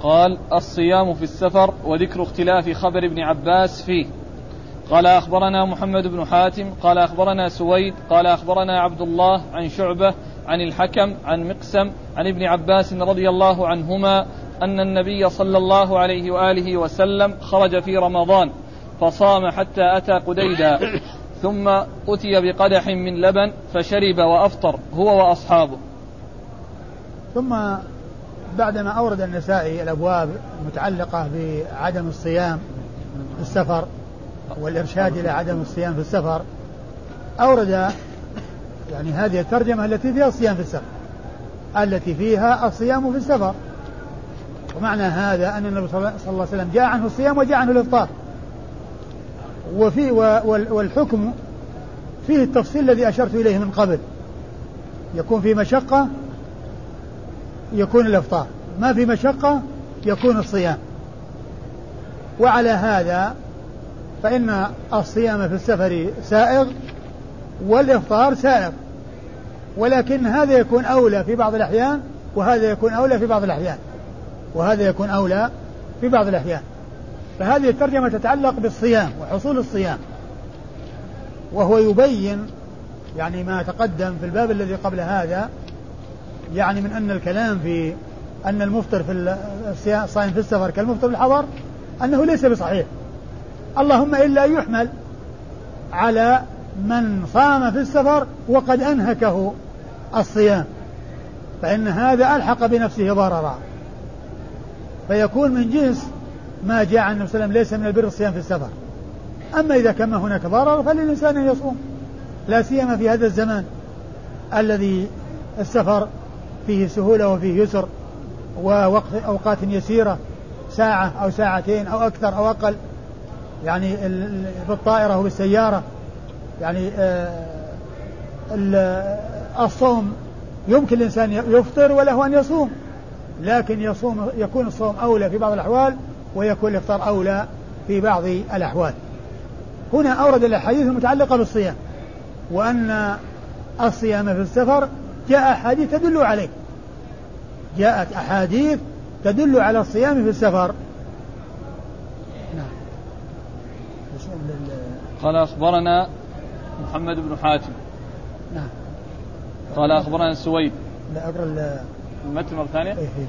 قال الصيام في السفر وذكر اختلاف خبر ابن عباس فيه. قال أخبرنا محمد بن حاتم قال أخبرنا سويد قال أخبرنا عبد الله عن شعبة عن الحكم عن مقسم عن ابن عباس رضي الله عنهما أن النبي صلى الله عليه وآله وسلم خرج في رمضان فصام حتى أتى قديدا ثم أتي بقدح من لبن فشرب وأفطر هو وأصحابه. ثم بعدما أورد النسائي الأبواب المتعلقة بعدم الصيام في السفر والإرشاد إلى عدم الصيام في السفر أورد يعني هذه الترجمة التي فيها الصيام في السفر التي فيها الصيام في السفر. ومعنى هذا أن النبي صلى الله عليه وسلم جاء عنه الصيام وجاء عنه الإفطار. وفي والحكم فيه التفصيل الذي أشرت إليه من قبل. يكون في مشقة يكون الإفطار. ما في مشقة يكون الصيام. وعلى هذا فإن الصيام في السفر سائغ والإفطار سائغ. ولكن هذا يكون أولى في بعض الأحيان وهذا يكون أولى في بعض الأحيان. وهذا يكون أولى في بعض الأحيان. فهذه الترجمة تتعلق بالصيام وحصول الصيام. وهو يبين يعني ما تقدم في الباب الذي قبل هذا يعني من أن الكلام في أن المفطر في الصائم في السفر كالمفطر في الحضر أنه ليس بصحيح. اللهم إلا يحمل على من صام في السفر وقد أنهكه الصيام فإن هذا ألحق بنفسه ضررا. فيكون من جنس ما جاء عن النبي صلى الله عليه وسلم ليس من البر الصيام في السفر. أما إذا كان هناك ضرر فللإنسان أن يصوم لا سيما في هذا الزمان الذي السفر فيه سهولة وفيه يسر ووقت أوقات يسيرة ساعة أو ساعتين أو أكثر أو أقل يعني بالطائرة وبالسيارة يعني آه، الصوم يمكن الإنسان يفطر وله أن يصوم لكن يصوم يكون الصوم أولى في بعض الأحوال ويكون الإفطار أولى في بعض الأحوال. هنا أورد الأحاديث المتعلقة بالصيام وأن الصيام في السفر جاء أحاديث تدل عليه. جاءت أحاديث تدل على الصيام في السفر. نعم. قال أخبرنا محمد بن حاتم. نعم. قال أخبرنا سويد. لا أقرأ المتن مرة ثانية. إيه، إيه.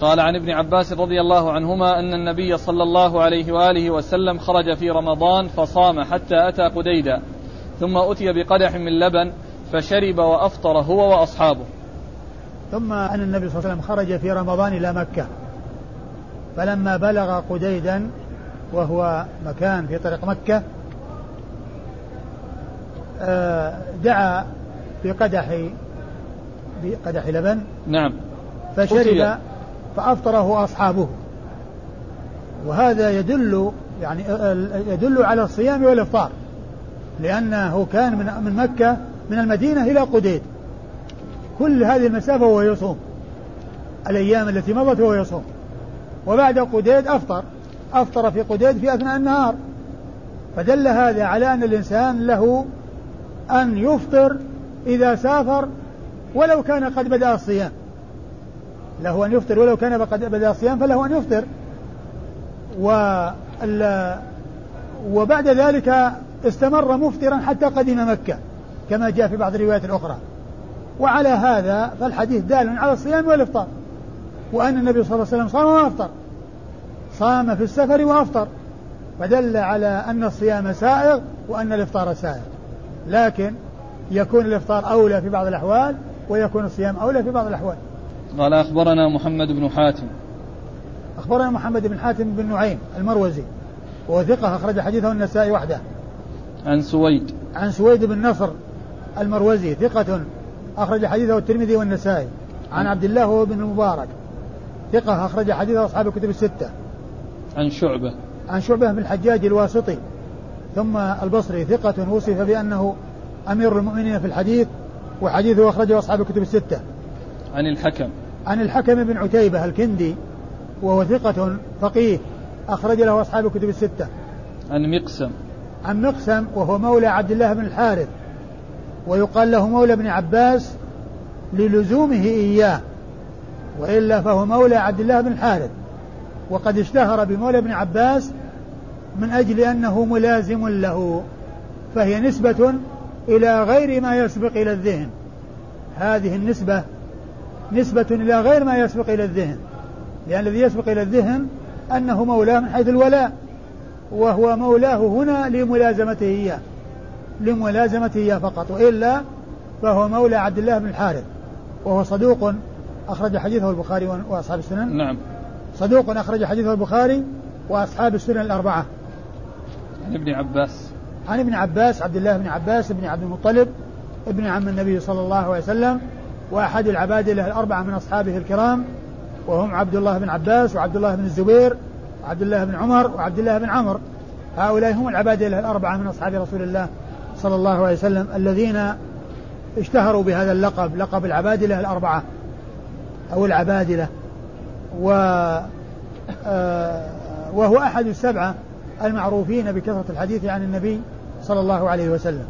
قال عن ابن عباس رضي الله عنهما أن النبي صلى الله عليه وآله وسلم خرج في رمضان فصام حتى أتى قديدا ثم أتي بقدح من لبن فشرب وأفطر هو وأصحابه. ثم أن النبي صلى الله عليه وسلم خرج في رمضان إلى مكة. فلما بلغ قديدا وهو مكان في طريق مكة آه، دعا بقدح بقدح لبن. نعم. فشرب فأفطره أصحابه. وهذا يدل يعني يدل على الصيام والإفطار. لأنه كان من من مكة من المدينة إلى قديد. كل هذه المسافة وهو يصوم. الأيام التي مضت وهو يصوم. وبعد قديد أفطر. أفطر في قديد في أثناء النهار. فدل هذا على أن الإنسان له أن يفطر إذا سافر ولو كان قد بدأ الصيام. له أن يفطر ولو كان قد بدأ الصيام فله أن يفطر. وبعد ذلك استمر مفطرا حتى قدم مكة. كما جاء في بعض الروايات الأخرى. وعلى هذا فالحديث دال على الصيام والإفطار. وأن النبي صلى الله عليه وسلم صام وأفطر. صام في السفر وأفطر. فدل على أن الصيام سائغ وأن الإفطار سائغ. لكن يكون الإفطار أولى في بعض الأحوال ويكون الصيام أولى في بعض الأحوال. قال أخبرنا محمد بن حاتم. أخبرنا محمد بن حاتم بن نعيم المروزي. وهو ثقة أخرج حديثه النسائي وحده. عن سويد. عن سويد بن نصر المروزي ثقة. أخرج حديثه الترمذي والنسائي. عن عبد الله بن المبارك. ثقة أخرج حديثه أصحاب الكتب الستة. عن شعبة. عن شعبة بن الحجاج الواسطي. ثم البصري ثقة. وصف بأنه أمير المؤمنين في الحديث وحديثه أخرجه أصحاب الكتب الستة. عن الحكم. عن الحكم بن عتيبة الكندي وهو ثقة فقيه أخرج له أصحاب الكتب الستة. عن مقسم. عن مقسم وهو مولى عبد الله بن الحارث. ويقال له مولى ابن عباس للزومه إياه وإلا فهو مولى عبد الله بن الحارث. وقد اشتهر بمولى ابن عباس من أجل أنه ملازم له فهي نسبة إلى غير ما يسبق إلى الذهن. هذه النسبة نسبة إلى غير ما يسبق إلى الذهن لأن الذي يسبق إلى الذهن أنه مولاه من حيث الولاء وهو مولاه هنا لملازمته إياه. لملازمته إياه فقط وإلا فهو مولى عبد الله بن الحارث وهو صدوق أخرج حديثه البخاري وأصحاب السنن. نعم. صدوق أخرج حديثه البخاري وأصحاب السنن الأربعة. عن ابن عباس. عن ابن عباس عبد الله بن عباس بن عبد المطلب ابن عم النبي صلى الله عليه وسلم وأحد العبادلة الأربعة من أصحابه الكرام وهم عبد الله بن عباس وعبد الله بن الزبير وعبد الله بن عمر وعبد الله بن عمر هؤلاء هم العبادلة الأربعة من أصحاب رسول الله. صلى الله عليه وسلم الذين اشتهروا بهذا اللقب لقب العبادلة الأربعة أو العبادلة و آه، وهو أحد السبعة المعروفين بكثرة الحديث عن النبي صلى الله عليه وسلم.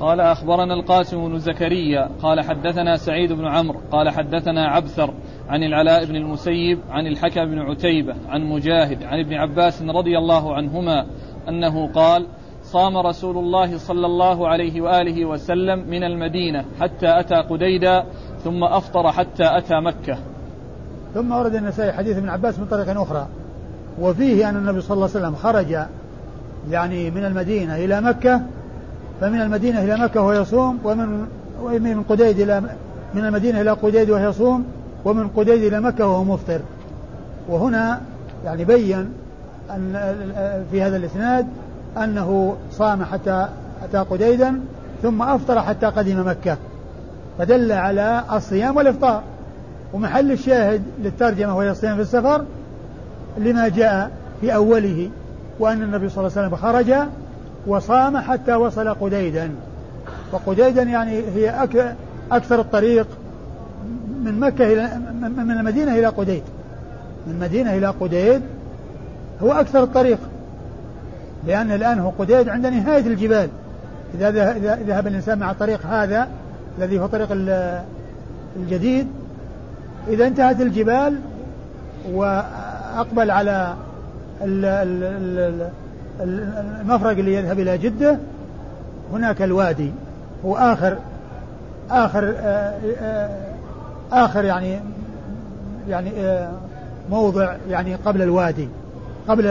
قال أخبرنا القاسم بن زكريا قال حدثنا سعيد بن عمرو قال حدثنا عبثر عن العلاء بن المسيب عن الحكم بن عتيبة عن مجاهد عن ابن عباس رضي الله عنهما أنه قال صام رسول الله صلى الله عليه وآله وسلم من المدينة حتى أتى قديدا ثم أفطر حتى أتى مكة. ثم ورد النسائي حديث ابن عباس من طريق أخرى وفيه أن النبي صلى الله عليه وسلم خرج يعني من المدينة إلى مكة فمن المدينة إلى مكة وهو يصوم ومن من قديد إلى من المدينة إلى قديد وهو يصوم ومن قديد إلى مكة وهو مفطر. وهنا يعني بين أن في هذا الإسناد أنه صام حتى أتى قديدا ثم أفطر حتى قدم مكة. فدل على الصيام والإفطار. ومحل الشاهد للترجمة وهي الصيام في السفر لما جاء في أوله وأن النبي صلى الله عليه وسلم خرج وصام حتى وصل قديدا. وقديدا يعني هي أكثر الطريق من مكة إلى من المدينة إلى قديد. من المدينة إلى قديد هو أكثر الطريق. لأن الآن هو قديد عند نهاية الجبال. إذا ذهب الإنسان مع الطريق هذا الذي هو طريق الجديد إذا انتهت الجبال وأقبل على المفرق اللي يذهب إلى جدة هناك الوادي. هو آخر آخر آه، آخر يعني يعني آه، موضع يعني قبل الوادي. قبل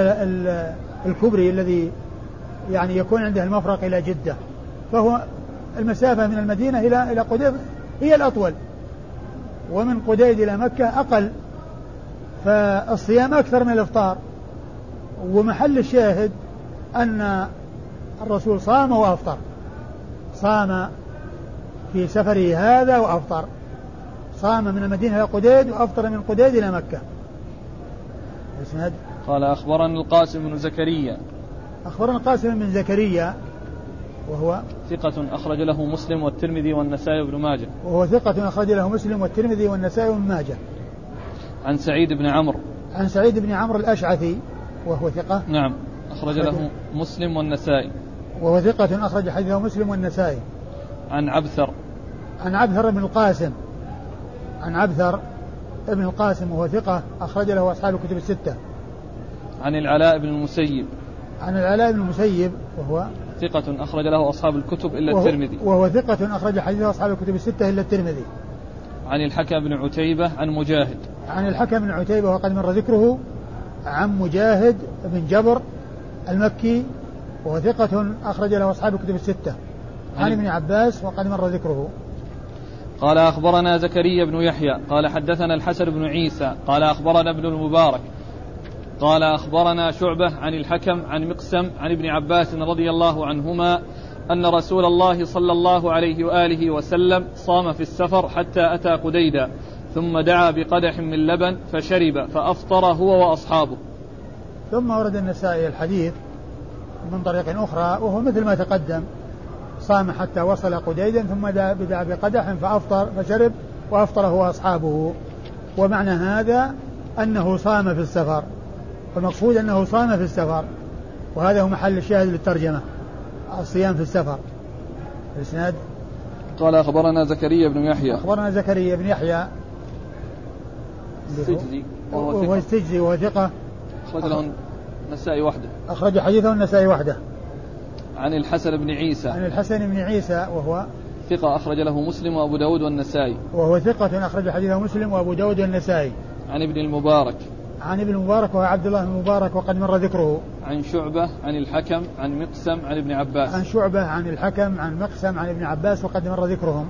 الكبري الذي يعني يكون عنده المفرق إلى جدة فهو المسافة من المدينة إلى إلى قديد هي الأطول ومن قديد إلى مكة أقل فالصيام أكثر من الإفطار. ومحل الشاهد أن الرسول صام وأفطر صام في سفره هذا وأفطر صام من المدينة إلى قديد وأفطر من قديد إلى مكة. اسناد قال أخبرنا القاسم بن زكريا. أخبرنا القاسم بن زكريا وهو ثقة أخرج له مسلم والترمذي والنسائي وابن ماجه. وهو ثقة أخرج له مسلم والترمذي والنسائي وابن ماجه. عن سعيد بن عمرو. عن سعيد بن عمرو الأشعثي وهو ثقة نعم أخرج له مسلم والنسائي. وهو ثقة أخرج حديثه مسلم والنسائي. عن عبثر. عن عبثر بن القاسم. عن عبثر ابن القاسم وهو ثقة أخرج له أصحاب الكتب الستة. عن العلاء بن المسيب. عن العلاء بن المسيب وهو ثقة أخرج له أصحاب الكتب إلا وهو الترمذي. وهو ثقة أخرج حديثه أصحاب الكتب الستة إلا الترمذي. عن الحكم بن عتيبة عن مجاهد. عن الحكم بن عتيبة وقد مر ذكره عن مجاهد بن جبر المكي وهو ثقة أخرج له أصحاب الكتب الستة. عن ابن عباس وقد مر ذكره. قال أخبرنا زكريا بن يحيى قال حدثنا الحسن بن عيسى قال أخبرنا ابن المبارك قال أخبرنا شعبة عن الحكم عن مقسم عن ابن عباس رضي الله عنهما أن رسول الله صلى الله عليه وآله وسلم صام في السفر حتى أتى قديدا ثم دعا بقدح من لبن فشرب فأفطر هو وأصحابه. ثم ورد النسائي الحديث من طريق أخرى وهو مثل ما تقدم صام حتى وصل قديدا ثم دعا بقدح فأفطر فشرب وأفطر هو وأصحابه. ومعنى هذا أنه صام في السفر. والمقصود أنه صام في السفر وهذا هو محل الشاهد للترجمة الصيام في السفر. الإسناد؟ قال أخبرنا زكريا بن يحيى. أخبرنا زكريا بن يحيى. السجزي وهو السجزي وهو ثقة. أخرج له النسائي وحده. أخرج حديثه النسائي وحده. عن الحسن بن عيسى. عن الحسن بن عيسى وهو ثقة أخرج له مسلم وأبو داود والنسائي. وهو ثقة أخرج حديثه مسلم وأبو داود والنسائي. عن ابن المبارك. عن ابن المبارك وهو عبد الله بن المبارك وقد مر ذكره. عن شعبة عن الحكم عن مقسم عن ابن عباس. عن شعبة عن الحكم عن مقسم عن ابن عباس وقد مر ذكرهم.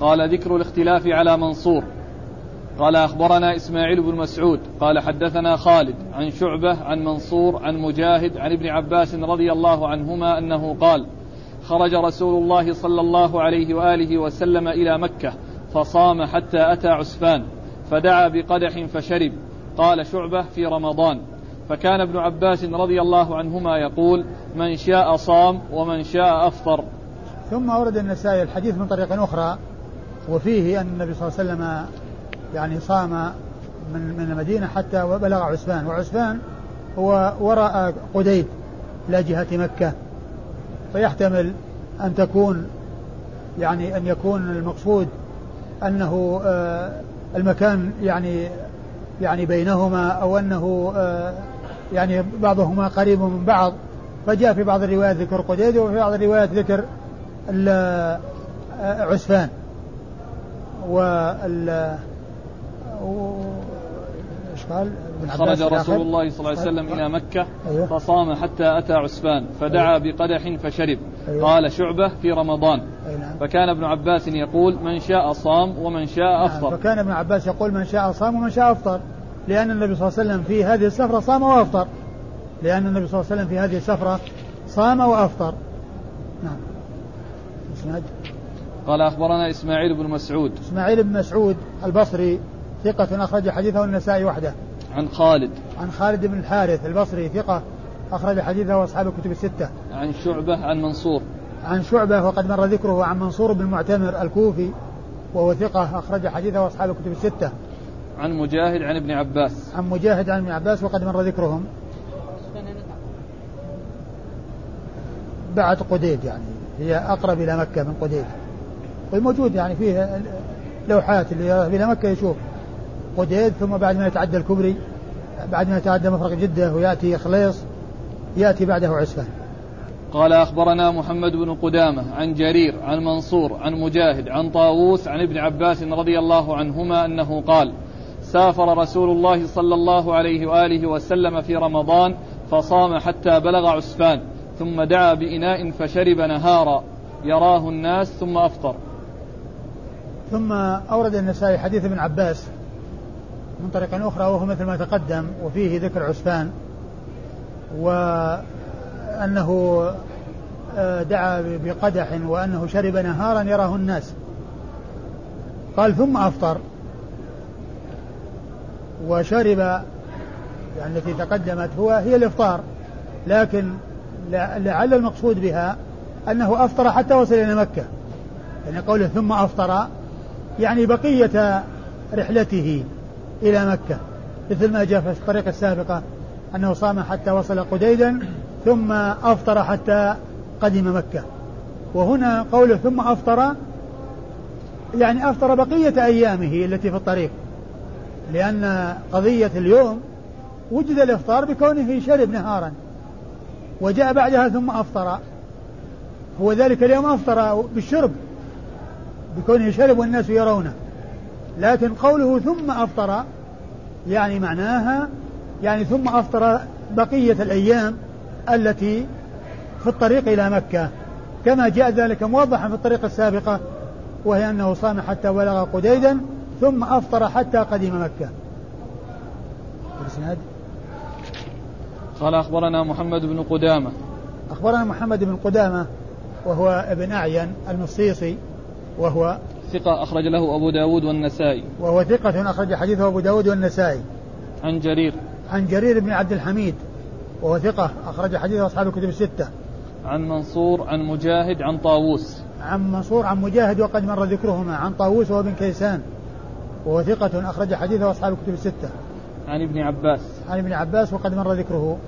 قال ذكر الاختلاف على منصور. قال أخبرنا إسماعيل بن مسعود. قال حدثنا خالد عن شعبة عن منصور عن مجاهد عن ابن عباس رضي الله عنهما أنه قال خرج رسول الله صلى الله عليه وآله وسلم إلى مكة فصام حتى أتى عسفان فدعا بقدح فشرب. قال شعبة في رمضان. فكان ابن عباس رضي الله عنهما يقول من شاء صام ومن شاء أفطر. ثم ورد النسائي الحديث من طريق أخرى وفيه أن النبي صلى الله عليه وسلم يعني صام من من المدينة حتى بلغ عسفان وعسفان هو وراء قديد لا جهة مكة. فيحتمل أن تكون يعني أن يكون المقصود أنه آه، المكان يعني يعني بينهما أو أنه آه، يعني بعضهما قريب من بعض. فجاء في بعض الروايات ذكر قديد وفي بعض الروايات ذكر آه، عسفان قال؟ خرج رسول الله صلى الله عليه وسلم إلى مكة أيوه؟ فصام حتى أتى عسفان فدعا أيوه؟ بقدح فشرب. أيوه؟ قال شعبة في رمضان. أيوه نعم. فكان ابن عباس يقول من شاء صام ومن شاء نعم. أفطر. فكان ابن عباس يقول من شاء صام ومن شاء أفطر. لأن النبي صلى الله عليه وسلم في هذه السفرة صام وأفطر. لأن النبي صلى الله عليه وسلم في هذه السفرة صام وأفطر. نعم. قال أخبرنا إسماعيل بن مسعود. إسماعيل بن مسعود البصري. ثقة أخرج حديثه النسائي وحده. عن خالد. عن خالد بن الحارث البصري ثقة أخرج حديثه أصحاب الكتب الستة. عن شعبة عن منصور. عن شعبة وقد مر ذكره عن منصور بن المعتمر الكوفي وهو ثقة أخرج حديثه أصحاب الكتب الستة. عن مجاهد عن ابن عباس. عن مجاهد عن ابن عباس وقد مر ذكرهم. بعد قديد يعني هي أقرب إلى مكة من قديد. والموجود يعني فيه لوحات اللي إلى مكة يشوف قديد ثم بعد ما يتعدى الكبري بعد ما يتعدى مفرق جدة ويأتي خليص يأتي بعده عسفان قال أخبرنا محمد بن قدامة عن جرير عن منصور عن مجاهد عن طاووس عن ابن عباس رضي الله عنهما أنه قال سافر رسول الله صلى الله عليه وآله وسلم في رمضان فصام حتى بلغ عسفان ثم دعا بإناء فشرب نهارا يراه الناس ثم أفطر. ثم أورد النسائي حديث ابن عباس من طريق أخرى وهو مثل ما تقدم وفيه ذكر عسفان وأنه آه، دعا بقدح وأنه شرب نهارا يراه الناس. قال ثم أفطر. وشرب يعني التي تقدمت هو هي الإفطار. لكن لعل المقصود بها أنه أفطر حتى وصل إلى مكة. يعني قوله ثم أفطر يعني بقية رحلته. إلى مكة مثل ما جاء في الطريقة السابقة أنه صام حتى وصل قديدا ثم أفطر حتى قدم مكة. وهنا قوله ثم أفطر يعني أفطر بقية أيامه التي في الطريق. لأن قضية اليوم وجد الإفطار بكونه شرب نهارا وجاء بعدها ثم أفطر. هو ذلك اليوم أفطر بالشرب بكونه شرب والناس يرونه. لكن قوله ثم أفطر يعني معناها يعني ثم أفطر بقية الأيام التي في الطريق إلى مكة. كما جاء ذلك موضحا في الطريق السابقة وهي أنه صام حتى بلغ قديدا ثم أفطر حتى قدم مكة. الإسناد قال أخبرنا محمد بن قدامة. أخبرنا محمد بن قدامة وهو ابن أعين المصيصي وهو ثقة أخرج له أبو داود والنسائي. وهو ثقة أخرج حديثه أبو داود والنسائي. عن جرير. عن جرير بن عبد الحميد. وهو ثقة أخرج حديثه أصحاب الكتب الستة. عن منصور عن مجاهد عن طاووس. عن منصور عن مجاهد وقد مر ذكرهما. عن طاووس وابن كيسان. وهو ثقة أخرج حديثه أصحاب الكتب الستة. عن ابن عباس. عن ابن عباس وقد مر ذكره.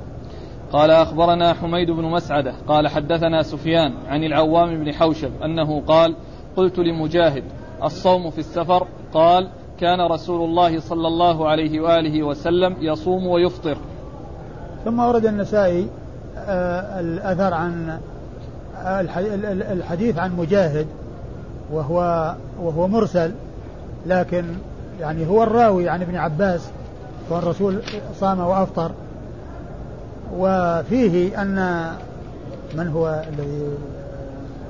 قال أخبرنا حميد بن مسعدة. قال حدثنا سفيان عن العوام بن حوشب أنه قال قلت لمجاهد الصوم في السفر قال كان رسول الله صلى الله عليه وآله وسلم يصوم ويفطر. ثم ورد النسائي آه، الأثر عن الحديث عن مجاهد وهو وهو مرسل لكن يعني هو الراوي عن ابن عباس والرسول صام وأفطر. وفيه أن من هو الذي؟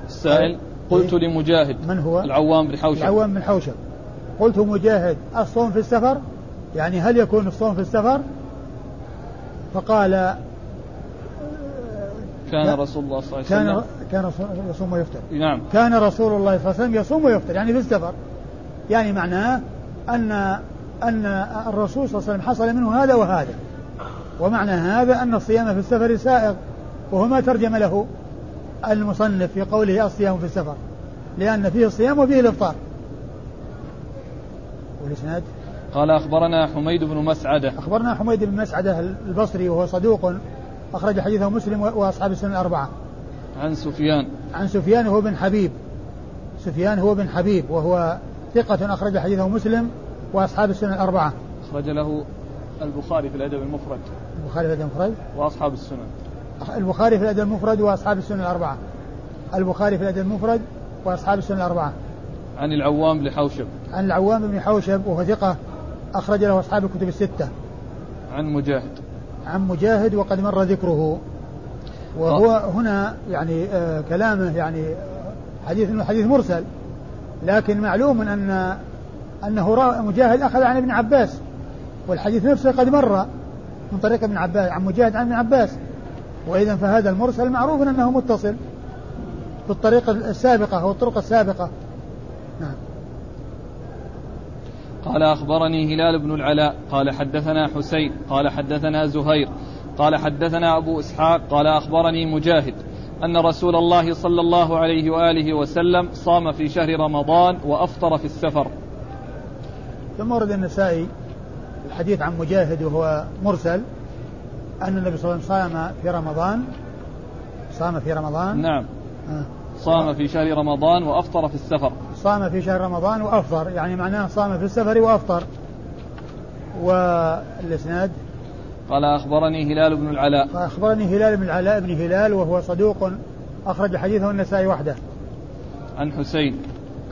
السائل؟ قلت إيه؟ لمجاهد من هو؟ العوام بن حوشب. العوام بن حوشب. قلت مجاهد الصوم في السفر؟ يعني هل يكون الصوم في السفر؟ فقال كان رسول الله صلى الله عليه وسلم. كان كان يصوم ويفطر نعم. كان رسول الله صلى الله عليه وسلم يصوم ويفطر يعني في السفر. يعني معناه أن أن الرسول صلى الله عليه وسلم حصل منه هذا وهذا. ومعنى هذا أن الصيام في السفر سائغ وهو ما ترجم له. المصنف في قوله الصيام في السفر لأن فيه الصيام وفيه الإفطار. والإسناد؟ قال أخبرنا حميد بن مسعدة. أخبرنا حميد بن مسعدة البصري وهو صدوق أخرج حديثه مسلم وأصحاب السنة الأربعة. عن سفيان. عن سفيان هو بن حبيب. سفيان هو بن حبيب وهو ثقة أخرج حديثه مسلم وأصحاب السنة الأربعة. أخرج له البخاري في الأدب المفرد. البخاري في الأدب المفرد؟ وأصحاب السنن. البخاري في الأدب المفرد وأصحاب السنن الأربعة. البخاري في الأدب المفرد وأصحاب السنن الأربعة. عن العوام بن حوشب. عن العوام بن حوشب وهو ثقة أخرج له أصحاب الكتب الستة. عن مجاهد. عن مجاهد وقد مر ذكره. وهو أه. هنا يعني آه كلامه يعني حديث انه حديث مرسل. لكن معلوم أن أنه مجاهد أخذ عن ابن عباس. والحديث نفسه قد مر من طريق ابن عباس عن مجاهد عن ابن عباس. وإذا فهذا المرسل معروف أنه متصل في الطريق السابقة أو الطرق السابقة. نعم. قال أخبرني هلال بن العلاء قال حدثنا حسين قال حدثنا زهير قال حدثنا أبو إسحاق قال أخبرني مجاهد أن رسول الله صلى الله عليه وآله وسلم صام في شهر رمضان وأفطر في السفر. ثم ورد النسائي الحديث عن مجاهد وهو مرسل. أن النبي صلى الله عليه وسلم صام في رمضان. صام في رمضان. نعم. آه. صام في شهر رمضان وأفطر في السفر. صام في شهر رمضان وأفطر. يعني معناه صام في السفر وأفطر. والإسناد؟ قال أخبرني هلال بن العلاء. أخبرني هلال بن العلاء بن هلال وهو صدوق أخرج حديثه النسائي وحده. عن حسين.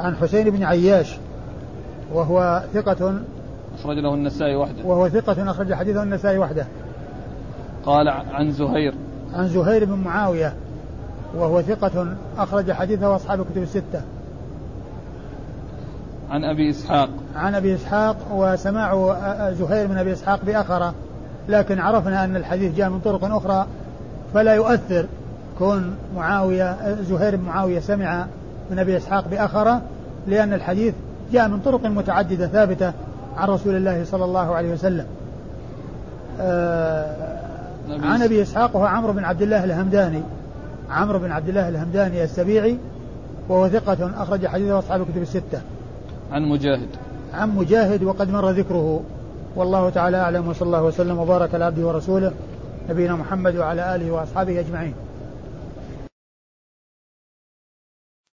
عن حسين بن عياش وهو ثقة أخرج له النسائي وحده. وهو ثقة أخرج حديثه النسائي وحده. قال عن زهير. عن زهير بن معاوية وهو ثقة أخرج حديثه أصحاب الكتب الستة. عن أبي إسحاق. عن أبي إسحاق وسماع زهير من أبي إسحاق بأخرة. لكن عرفنا أن الحديث جاء من طرق أخرى فلا يؤثر كون معاوية زهير بن معاوية سمع من أبي إسحاق بأخرة لأن الحديث جاء من طرق متعددة ثابتة عن رسول الله صلى الله عليه وسلم. آه عن أبي إسحاق وهو عمرو بن عبد الله الهمداني. عمرو بن عبد الله الهمداني السبيعي وهو ثقة أخرج حديثه أصحاب الكتب الستة. عن مجاهد. عن مجاهد وقد مر ذكره. والله تعالى أعلم وصلى الله وسلم وبارك على عبده ورسوله نبينا محمد وعلى آله وأصحابه أجمعين.